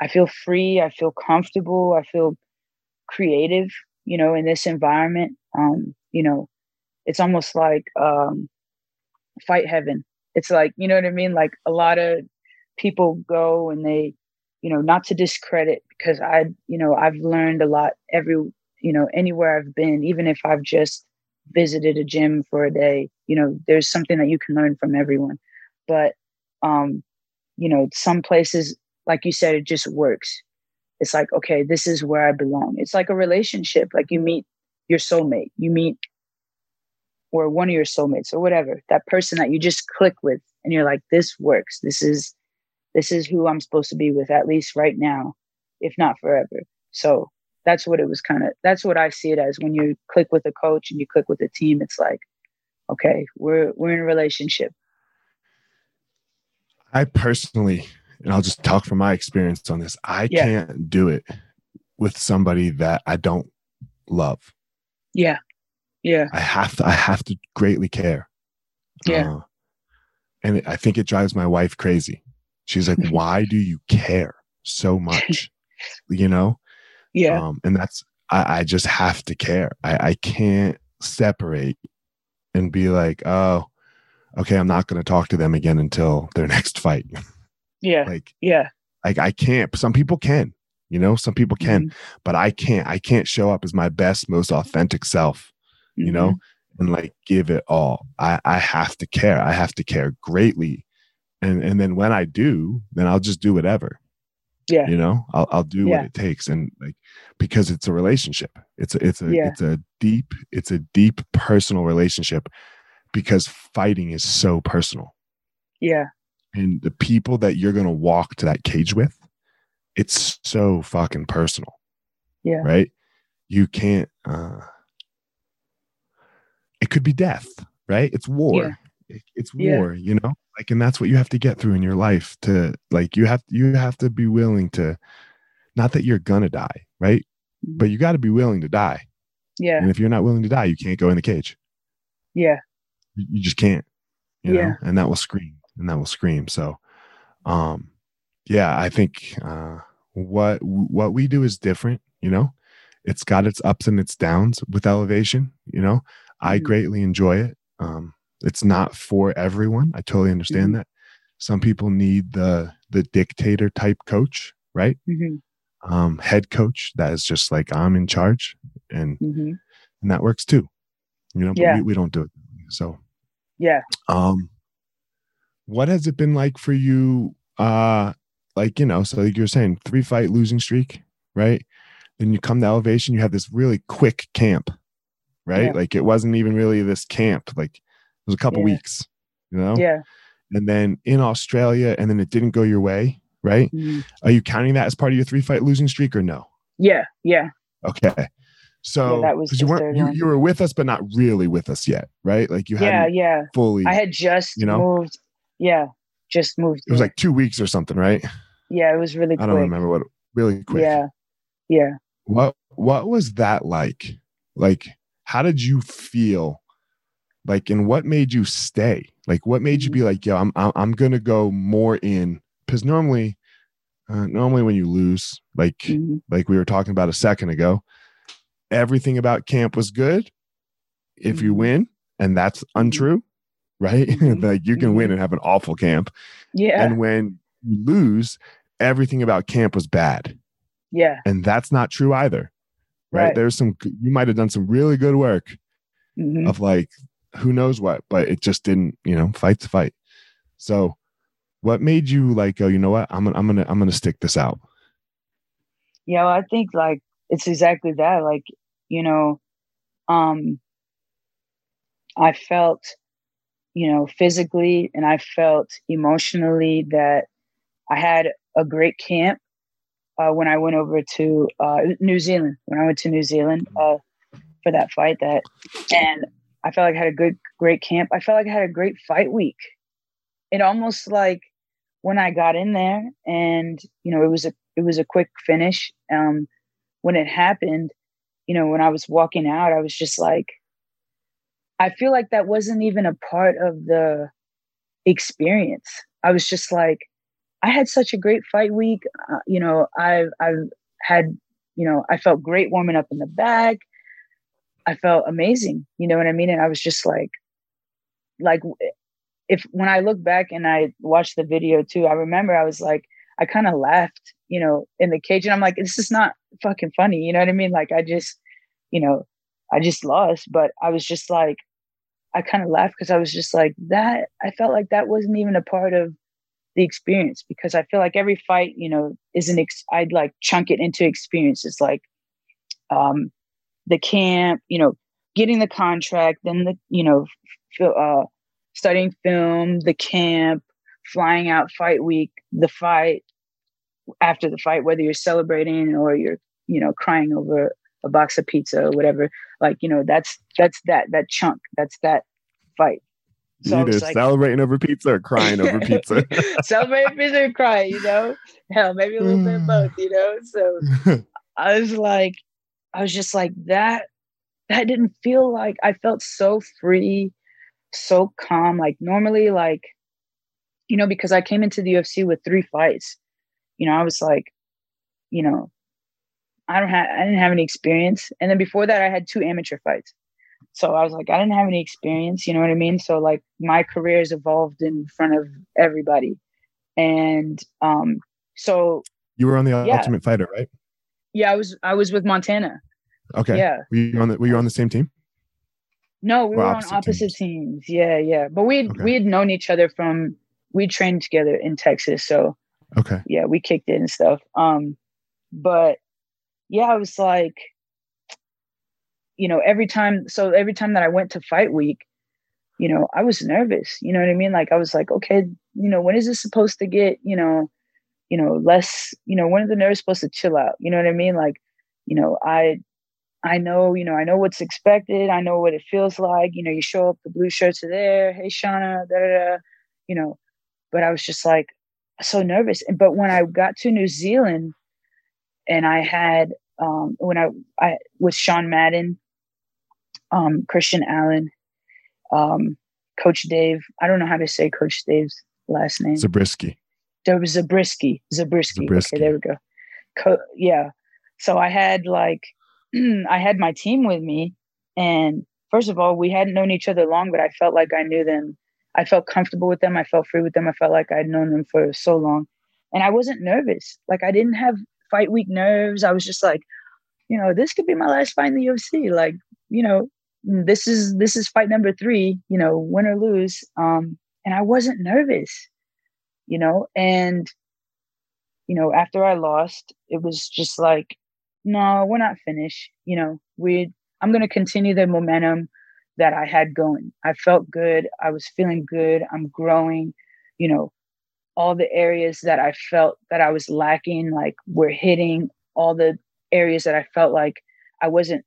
I feel free, I feel comfortable, I feel creative, you know, in this environment. Um, you know, it's almost like um fight heaven. It's like, you know what I mean? Like a lot of people go and they, you know, not to discredit because I, you know, I've learned a lot every, you know, anywhere I've been, even if I've just visited a gym for a day, you know, there's something that you can learn from everyone. But, um, you know, some places, like you said, it just works. It's like, okay, this is where I belong. It's like a relationship. Like you meet your soulmate, you meet or one of your soulmates or whatever that person that you just click with and you're like this works this is this is who i'm supposed to be with at least right now if not forever so that's what it was kind of that's what i see it as when you click with a coach and you click with a team it's like okay we're we're in a relationship i personally and i'll just talk from my experience on this i yeah. can't do it with somebody that i don't love yeah yeah. I have to I have to greatly care. Yeah. Uh, and it, I think it drives my wife crazy. She's like, "Why do you care so much?" you know? Yeah. Um, and that's I, I just have to care. I, I can't separate and be like, "Oh, okay, I'm not going to talk to them again until their next fight." Yeah. like yeah. Like I can't. Some people can. You know, some people can, mm-hmm. but I can't. I can't show up as my best, most authentic self mm-hmm. you know, mm-hmm. and like give it all. I, I have to care. I have to care greatly. And and then when I do, then I'll just do whatever. Yeah. You know, I'll I'll do yeah. what it takes. And like because it's a relationship. It's a it's a yeah. it's a deep, it's a deep personal relationship because fighting is so personal. Yeah. And the people that you're going to walk to that cage with, it's so fucking personal. Yeah. Right? You can't uh it could be death, right? It's war. Yeah. It- it's Yeah. war, you know? Like and that's what you have to get through in your life to like you have you have to be willing to not that you're going to die, right? Mhm. But you got to be willing to die. Yeah. And if you're not willing to die, you can't go in the cage. Yeah. You, you just can't. You Yeah. know, and that will scream. And that will scream. So um yeah, I think uh what what we do is different, you know. It's got its ups and its downs with elevation, you know. I Mhm. greatly enjoy it. Um it's not for everyone. I totally understand Mhm. that. Some people need the the dictator type coach, right? hmm Um head coach that is just like I'm in charge and hmm and that works too. You know, Yeah. we, we don't do it. So Yeah. um what has it been like for you uh like you know so like you're saying three fight losing streak right then you come to elevation you have this really quick camp right Yeah. like it wasn't even really this camp like it was a couple Yeah. weeks you know Yeah. and then in australia and then it didn't go your way right Mhm. are you counting that as part of your three fight losing streak or no Yeah. Yeah. okay so Yeah, that was 'cause the you weren't you, you were with us but not really with us yet right like you hadn't Yeah. fully I had just you know? moved. Yeah. Just moved. it was like two weeks or something right yeah, it was really I don't remember what really quick. Yeah. Yeah. What what was that like? Like how did you feel? Like and what made you stay? Like what made you be like, "Yo, I'm I'm, I'm going to go more in cuz normally uh, normally when you lose, like Mhm. like we were talking about a second ago, everything about camp was good if you Mhm. win, and that's untrue, right? Mhm. like you can win Mhm. and have an awful camp. Yeah. And when you lose, everything about camp was bad. yeah. and that's not true either right, Right. there's some you might have done some really good work hmm of like who knows what but it just didn't you know fight a fight so what made you like go you know what i'm gonna i'm gonna i'm gonna stick this out Yeah. Well, I think like it's exactly that. Like, you know, um, I felt, you know, physically and I felt emotionally that I had a great camp uh, when I went over to uh, New Zealand. When I went to New Zealand uh, for that fight, that and I felt like I had a good, great camp. I felt like I had a great fight week. It almost like when I got in there, and you know, it was a it was a quick finish. Um, when it happened, you know, when I was walking out, I was just like, I feel like that wasn't even a part of the experience. I was just like, I had such a great fight week. Uh, you know, I've I've had, you know, I felt great warming up in the bag. I felt amazing. You know what I mean? And I was just like, like if when I look back and I watch the video too, I remember I was like, I kind of laughed, you know, in the cage, and I'm like, this is not fucking funny. You know what I mean? Like I just, you know, I just lost, but I was just like, I kind of laughed because I was just like that. I felt like that wasn't even a part of the experience because I feel like every fight, you know, is an ex- I'd like chunk it into experiences like um the camp, you know, getting the contract, then the, you know, f- uh studying film, the camp, flying out fight week, the fight, after the fight, whether you're celebrating or you're, you know, crying over a box of pizza or whatever, like, you know, that's that's that that chunk, that's that fight. So either like- celebrating over pizza or crying over pizza celebrate pizza or cry, you know? Hell, maybe a little bit of both, you know? So I was like, I was just like that. That didn't feel like I felt so free, so calm. Like normally, like, you know, because I came into the UFC with three fights, you know, I was like, you know, I don't have, I didn't have any experience. And then before that, I had two amateur fights. So I was like, I didn't have any experience, you know what I mean? So like my career has evolved in front of everybody. And um, so you were on the Yeah. ultimate fighter right yeah, I was I was with Montana. okay Yeah. were you on the were you on the same team No, we Or were on opposite opposite teams. Yeah, yeah. But we Okay. we had known each other from we trained together in Texas, so okay yeah, we kicked it and stuff. Um, but yeah, I was like, you know, every time. So every time that I went to fight week, you know, I was nervous. You know what I mean? Like I was like, okay, you know, when is this supposed to get, you know, you know, less, you know, when are the nerves supposed to chill out? You know what I mean? Like, you know, I I know, you know, I know what's expected. I know what it feels like. You know, you show up, the blue shirts are there. Hey, Shana, da da da. You know, but I was just like so nervous. But when I got to New Zealand, and I had um, when I I with Sean Madden, um, Christian Allen, um, Coach Dave. I don't know how to say Coach Dave's last name. Zabriskie. There was Zabriskie. Zabriskie. Zabriskie. Okay, there we go. Co- yeah. So I had like I had my team with me, and first of all, we hadn't known each other long, but I felt like I knew them. I felt comfortable with them. I felt free with them. I felt like I'd known them for so long, and I wasn't nervous. Like I didn't have fight week nerves. I was just like, you know, this could be my last fight in the UFC. Like, you know, this is this is fight number three. You know, win or lose. Um, and I wasn't nervous. You know, and you know, after I lost, it was just like no, we're not finished. You know, we I'm going to continue the momentum that I had going. I felt good. I was feeling good. I'm growing. You know, all the areas that I felt that I was lacking, like we're hitting all the areas that I felt like I wasn't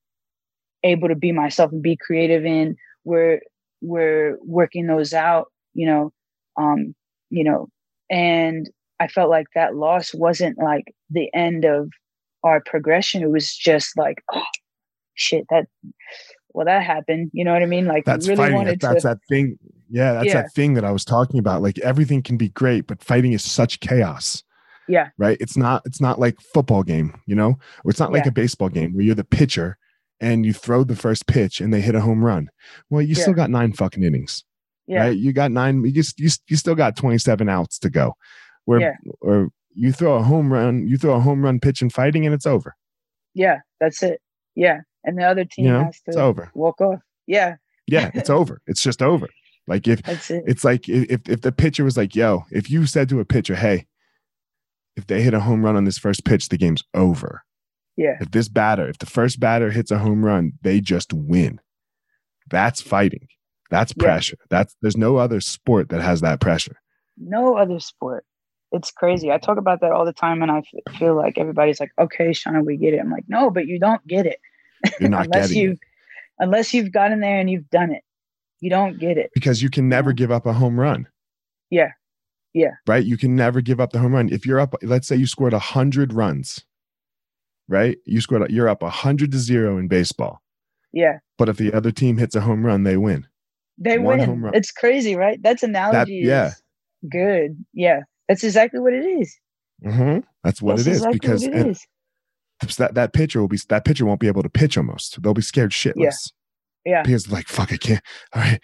able to be myself and be creative in. We're we're working those out. You know, um, you know, and I felt like that loss wasn't like the end of our progression, it was just like, oh shit, that well, that happened. You know what I mean? Like that's really fighting. wanted that's to, that thing. Yeah, that's yeah. that thing that I was talking about. Like everything can be great, but fighting is such chaos. Yeah. Right. It's not. It's not like football game. You know, or it's not like yeah. a baseball game where you're the pitcher and you throw the first pitch and they hit a home run. Well, you yeah. still got nine fucking innings. Yeah. Right. You got nine. You just you, you still got twenty seven outs to go. Where yeah. or you throw a home run, you throw a home run pitch in fighting, and it's over. Yeah, that's it. Yeah, and the other team you know, has to it's over. walk off. Yeah. Yeah, it's over. It's just over. Like if it. it's like if if the pitcher was like, "Yo," if you said to a pitcher, "Hey, if they hit a home run on this first pitch, the game's over." Yeah. If this batter, if the first batter hits a home run, they just win. That's fighting. That's pressure. Yeah. That's there's no other sport that has that pressure. No other sport it's crazy. I talk about that all the time, and I feel like everybody's like, "Okay, Shana, we get it." I'm like, "No, but you don't get it You're not unless getting you it. unless you've gotten there and you've done it. You don't get it because you can never give up a home run. Yeah, yeah. Right. You can never give up the home run. If you're up, let's say you scored a hundred runs. Right. You scored. You're up a hundred to zero in baseball. Yeah. But if the other team hits a home run, they win. They One win. It's crazy, right? That's analogy. That, yeah. Good. Yeah. That's exactly what it is. Mm-hmm. That's what That's it is exactly because it is. that that pitcher will be that pitcher won't be able to pitch almost. They'll be scared shitless. Yeah. Yeah. Because like fuck, I can't. All right.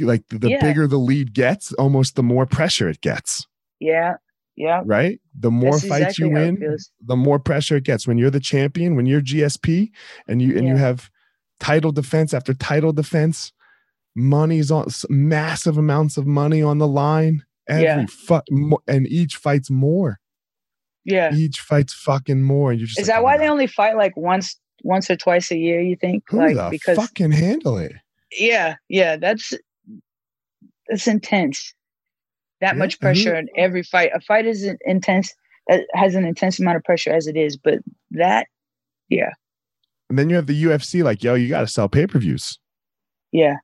Like the yeah. bigger the lead gets, almost the more pressure it gets. Yeah. Yeah. Right. The more That's fights exactly you win, the more pressure it gets. When you're the champion, when you're GSP, and you and yeah. you have title defense after title defense, money's on massive amounts of money on the line Every yeah. fu- and each fights more. Yeah. Each fights fucking more. And you're just Is like, that oh why they only fight like once once or twice a year, you think? Who like the because fucking handle it. Yeah, yeah. That's that's intense. That yeah, much pressure in every fight. A fight is intense uh, has an intense amount of pressure as it is, but that yeah. And then you have the UFC like, yo, you gotta sell pay-per-views. Yeah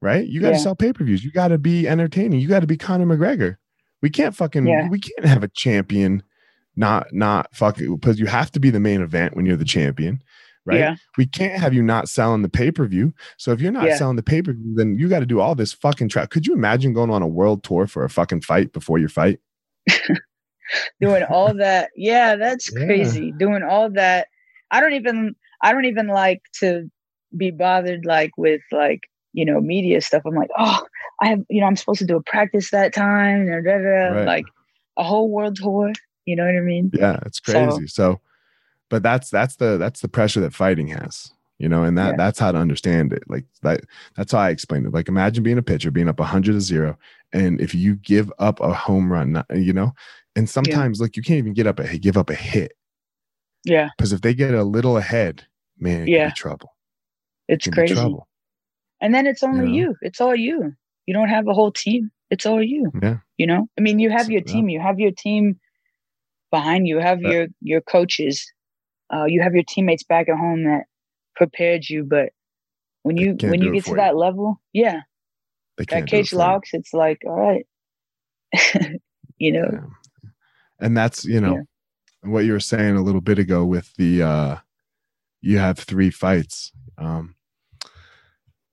right? You got to yeah. sell pay per views. You got to be entertaining. You got to be Conor McGregor. We can't fucking. Yeah. We can't have a champion not not fucking because you have to be the main event when you're the champion, right? Yeah. We can't have you not selling the pay per view. So if you're not yeah. selling the pay per view, then you got to do all this fucking trap. Could you imagine going on a world tour for a fucking fight before your fight? Doing all that, yeah, that's yeah. crazy. Doing all that, I don't even. I don't even like to be bothered like with like you know, media stuff. I'm like, oh, I have, you know, I'm supposed to do a practice that time, da, right. like a whole world tour. You know what I mean? Yeah, it's crazy. So, so but that's that's the that's the pressure that fighting has, you know, and that yeah. that's how to understand it. Like that that's how I explained it. Like imagine being a pitcher, being up 100 to zero, and if you give up a home run, you know, and sometimes yeah. like you can't even get up a give up a hit. Yeah. Because if they get a little ahead, man, it yeah. trouble. It's it crazy. Trouble. And then it's only you, know? you. It's all you. You don't have a whole team. It's all you. Yeah. You know, I mean, you have your team. You have your team behind you. You have your your coaches. Uh, you have your teammates back at home that prepared you. But when you when you get to that level, yeah, that cage locks. It's like all right, you know. Yeah. And that's you know yeah. what you were saying a little bit ago with the uh you have three fights. Um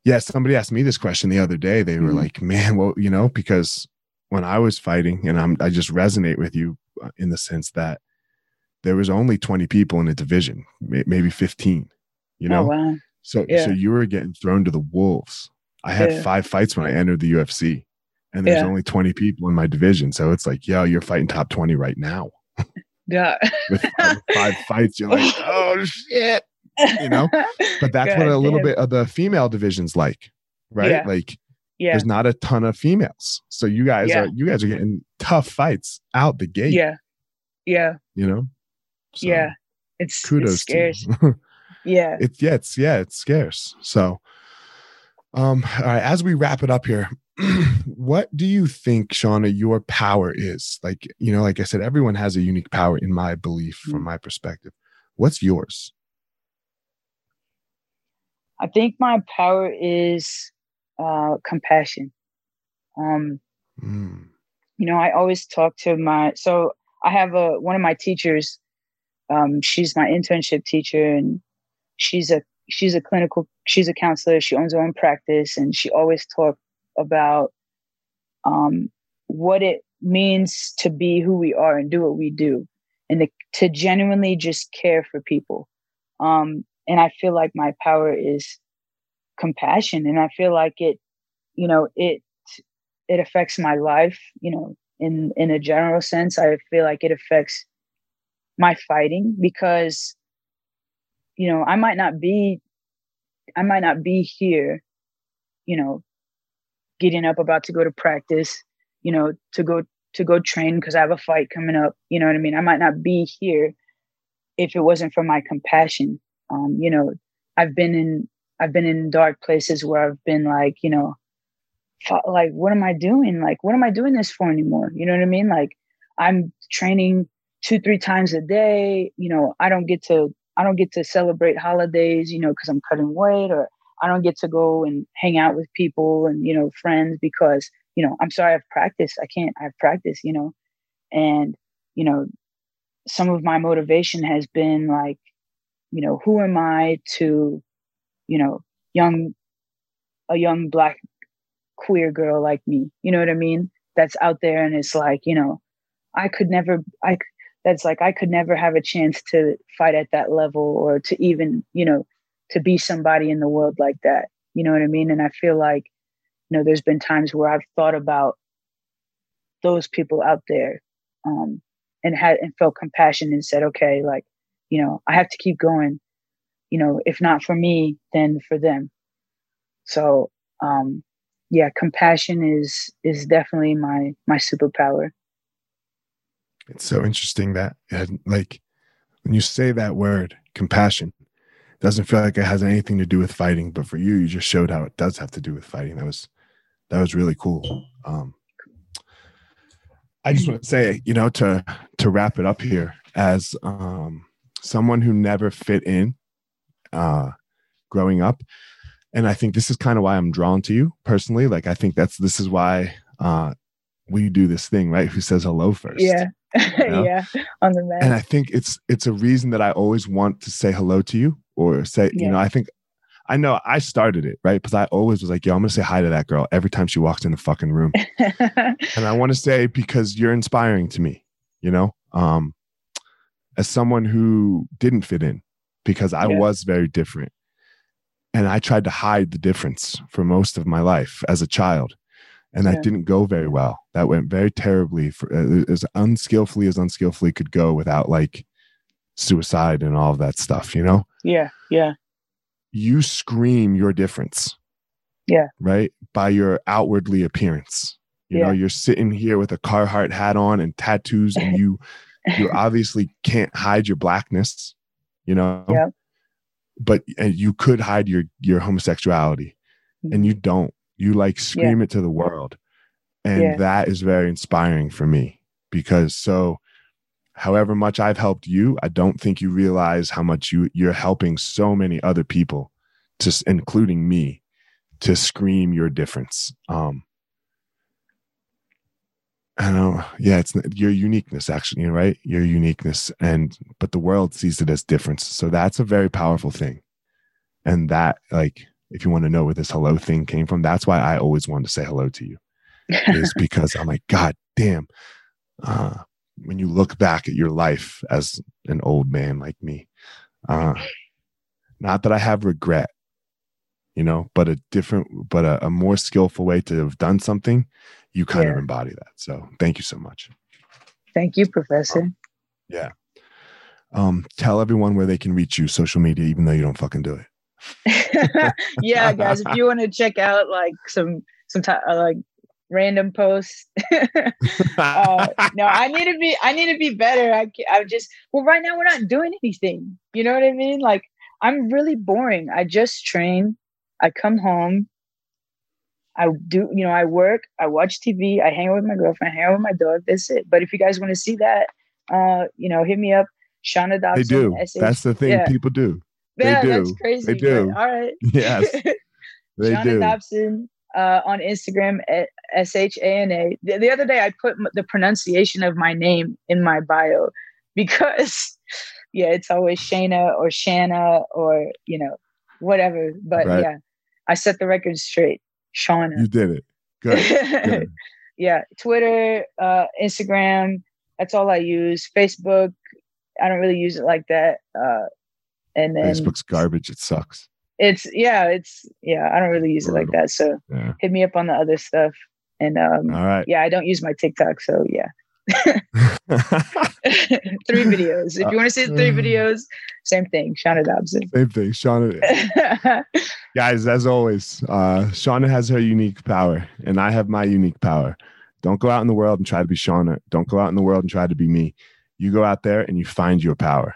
yeah, somebody asked me this question the other day. They were mm-hmm. like, "Man, well, you know, because when I was fighting, and I'm I just resonate with you in the sense that there was only 20 people in a division, maybe 15. You know, oh, wow. so yeah. so you were getting thrown to the wolves. I had yeah. five fights when I entered the UFC, and there's yeah. only 20 people in my division. So it's like, yo, you're fighting top 20 right now. Yeah. With five, five fights, you're like, oh shit you know but that's God, what a little bit of the female division's like right yeah. like yeah. there's not a ton of females. So you guys yeah. are you guys are getting tough fights out the gate. Yeah. Yeah. You know? So, yeah. It's kudos it's scarce. yeah. It's yeah it's yeah it's scarce. So um all right as we wrap it up here what do you think shana your power is? Like you know like i said everyone has a unique power in my belief from mm. my perspective. What's yours? I think my power is uh, compassion. Um, mm. You know, I always talk to my so I have a one of my teachers. Um, she's my internship teacher, and she's a she's a clinical she's a counselor. She owns her own practice, and she always talk about um, what it means to be who we are and do what we do, and to, to genuinely just care for people. Um, and I feel like my power is compassion, and I feel like it, you know, it it affects my life, you know, in in a general sense. I feel like it affects my fighting because, you know, I might not be, I might not be here, you know, getting up about to go to practice, you know, to go to go train because I have a fight coming up. You know what I mean? I might not be here if it wasn't for my compassion um, you know, I've been in I've been in dark places where I've been like, you know, like what am I doing? Like what am I doing this for anymore? You know what I mean? Like I'm training two three times a day. You know, I don't get to I don't get to celebrate holidays. You know, because I'm cutting weight, or I don't get to go and hang out with people and you know friends because you know I'm sorry I've practiced. I can't. I've practiced. You know, and you know some of my motivation has been like you know, who am I to, you know, young, a young black queer girl like me, you know what I mean? That's out there and it's like, you know, I could never, I, that's like, I could never have a chance to fight at that level or to even, you know, to be somebody in the world like that. You know what I mean? And I feel like, you know, there's been times where I've thought about those people out there um, and had and felt compassion and said, okay, like you know, I have to keep going, you know, if not for me, then for them. So, um, yeah, compassion is, is definitely my, my superpower. It's so interesting that like when you say that word compassion, doesn't feel like it has anything to do with fighting, but for you, you just showed how it does have to do with fighting. That was, that was really cool. Um, I just want to say, you know, to to wrap it up here, as um, someone who never fit in uh, growing up. And I think this is kind of why I'm drawn to you personally. Like, I think that's this is why uh, we do this thing, right? Who says hello first? Yeah. You know? yeah. On the mat. And I think it's it's a reason that I always want to say hello to you or say, yeah. you know, I think I know I started it, right? Because I always was like, yo, I'm gonna say hi to that girl every time she walks in the fucking room. and I want to say because you're inspiring to me, you know? Um, as someone who didn't fit in because I yeah. was very different. And I tried to hide the difference for most of my life as a child. And yeah. that didn't go very well. That went very terribly, for, uh, as unskillfully as unskillfully could go without like suicide and all of that stuff, you know? Yeah. Yeah. You scream your difference. Yeah. Right? By your outwardly appearance. You yeah. know, you're sitting here with a Carhartt hat on and tattoos, and you you obviously can't hide your blackness, you know. Yeah. But and you could hide your your homosexuality. and you don't. You like scream yeah. it to the world. And yeah. that is very inspiring for me because so however much I've helped you, I don't think you realize how much you you're helping so many other people, just including me, to scream your difference. Um, I know, yeah, it's your uniqueness, actually, right? Your uniqueness, and but the world sees it as difference. So that's a very powerful thing, and that, like, if you want to know where this hello thing came from, that's why I always wanted to say hello to you, is because I'm like, God damn, uh, when you look back at your life as an old man like me, uh, not that I have regret, you know, but a different, but a, a more skillful way to have done something, you kind yeah. of embody that. So thank you so much. Thank you, Professor. Um, yeah. Um, tell everyone where they can reach you social media, even though you don't fucking do it. yeah, guys, if you want to check out like some some t- uh, like random posts. uh, no, I need to be. I need to be better. I I'm just well. Right now, we're not doing anything. You know what I mean? Like I'm really boring. I just train. I come home. I do, you know, I work, I watch TV, I hang out with my girlfriend, I hang out with my dog. That's it. But if you guys want to see that, uh, you know, hit me up, Shana Dobson. They do. SH- that's the thing yeah. people do. They yeah, do. that's crazy. They do. All right. Yes. They Shauna do. Dobson uh, on Instagram at S H A N A. The other day, I put the pronunciation of my name in my bio because, yeah, it's always Shana or Shanna or you know whatever. But right. yeah, I set the record straight. Shauna. You did it. Good. Good. yeah, Twitter, uh, Instagram. That's all I use. Facebook. I don't really use it like that. Uh, and then Facebook's garbage. It sucks. It's yeah, it's yeah. I don't really use Brutal. it like that. So yeah. hit me up on the other stuff. And um, all right. Yeah, I don't use my TikTok. So yeah. three videos. If you want to see the three uh, videos, same thing. Shana Dobson. Same thing. Shauna. Guys, as always, uh, Shana has her unique power, and I have my unique power. Don't go out in the world and try to be Shana. Don't go out in the world and try to be me. You go out there and you find your power.